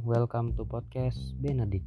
Welcome to podcast Benedict.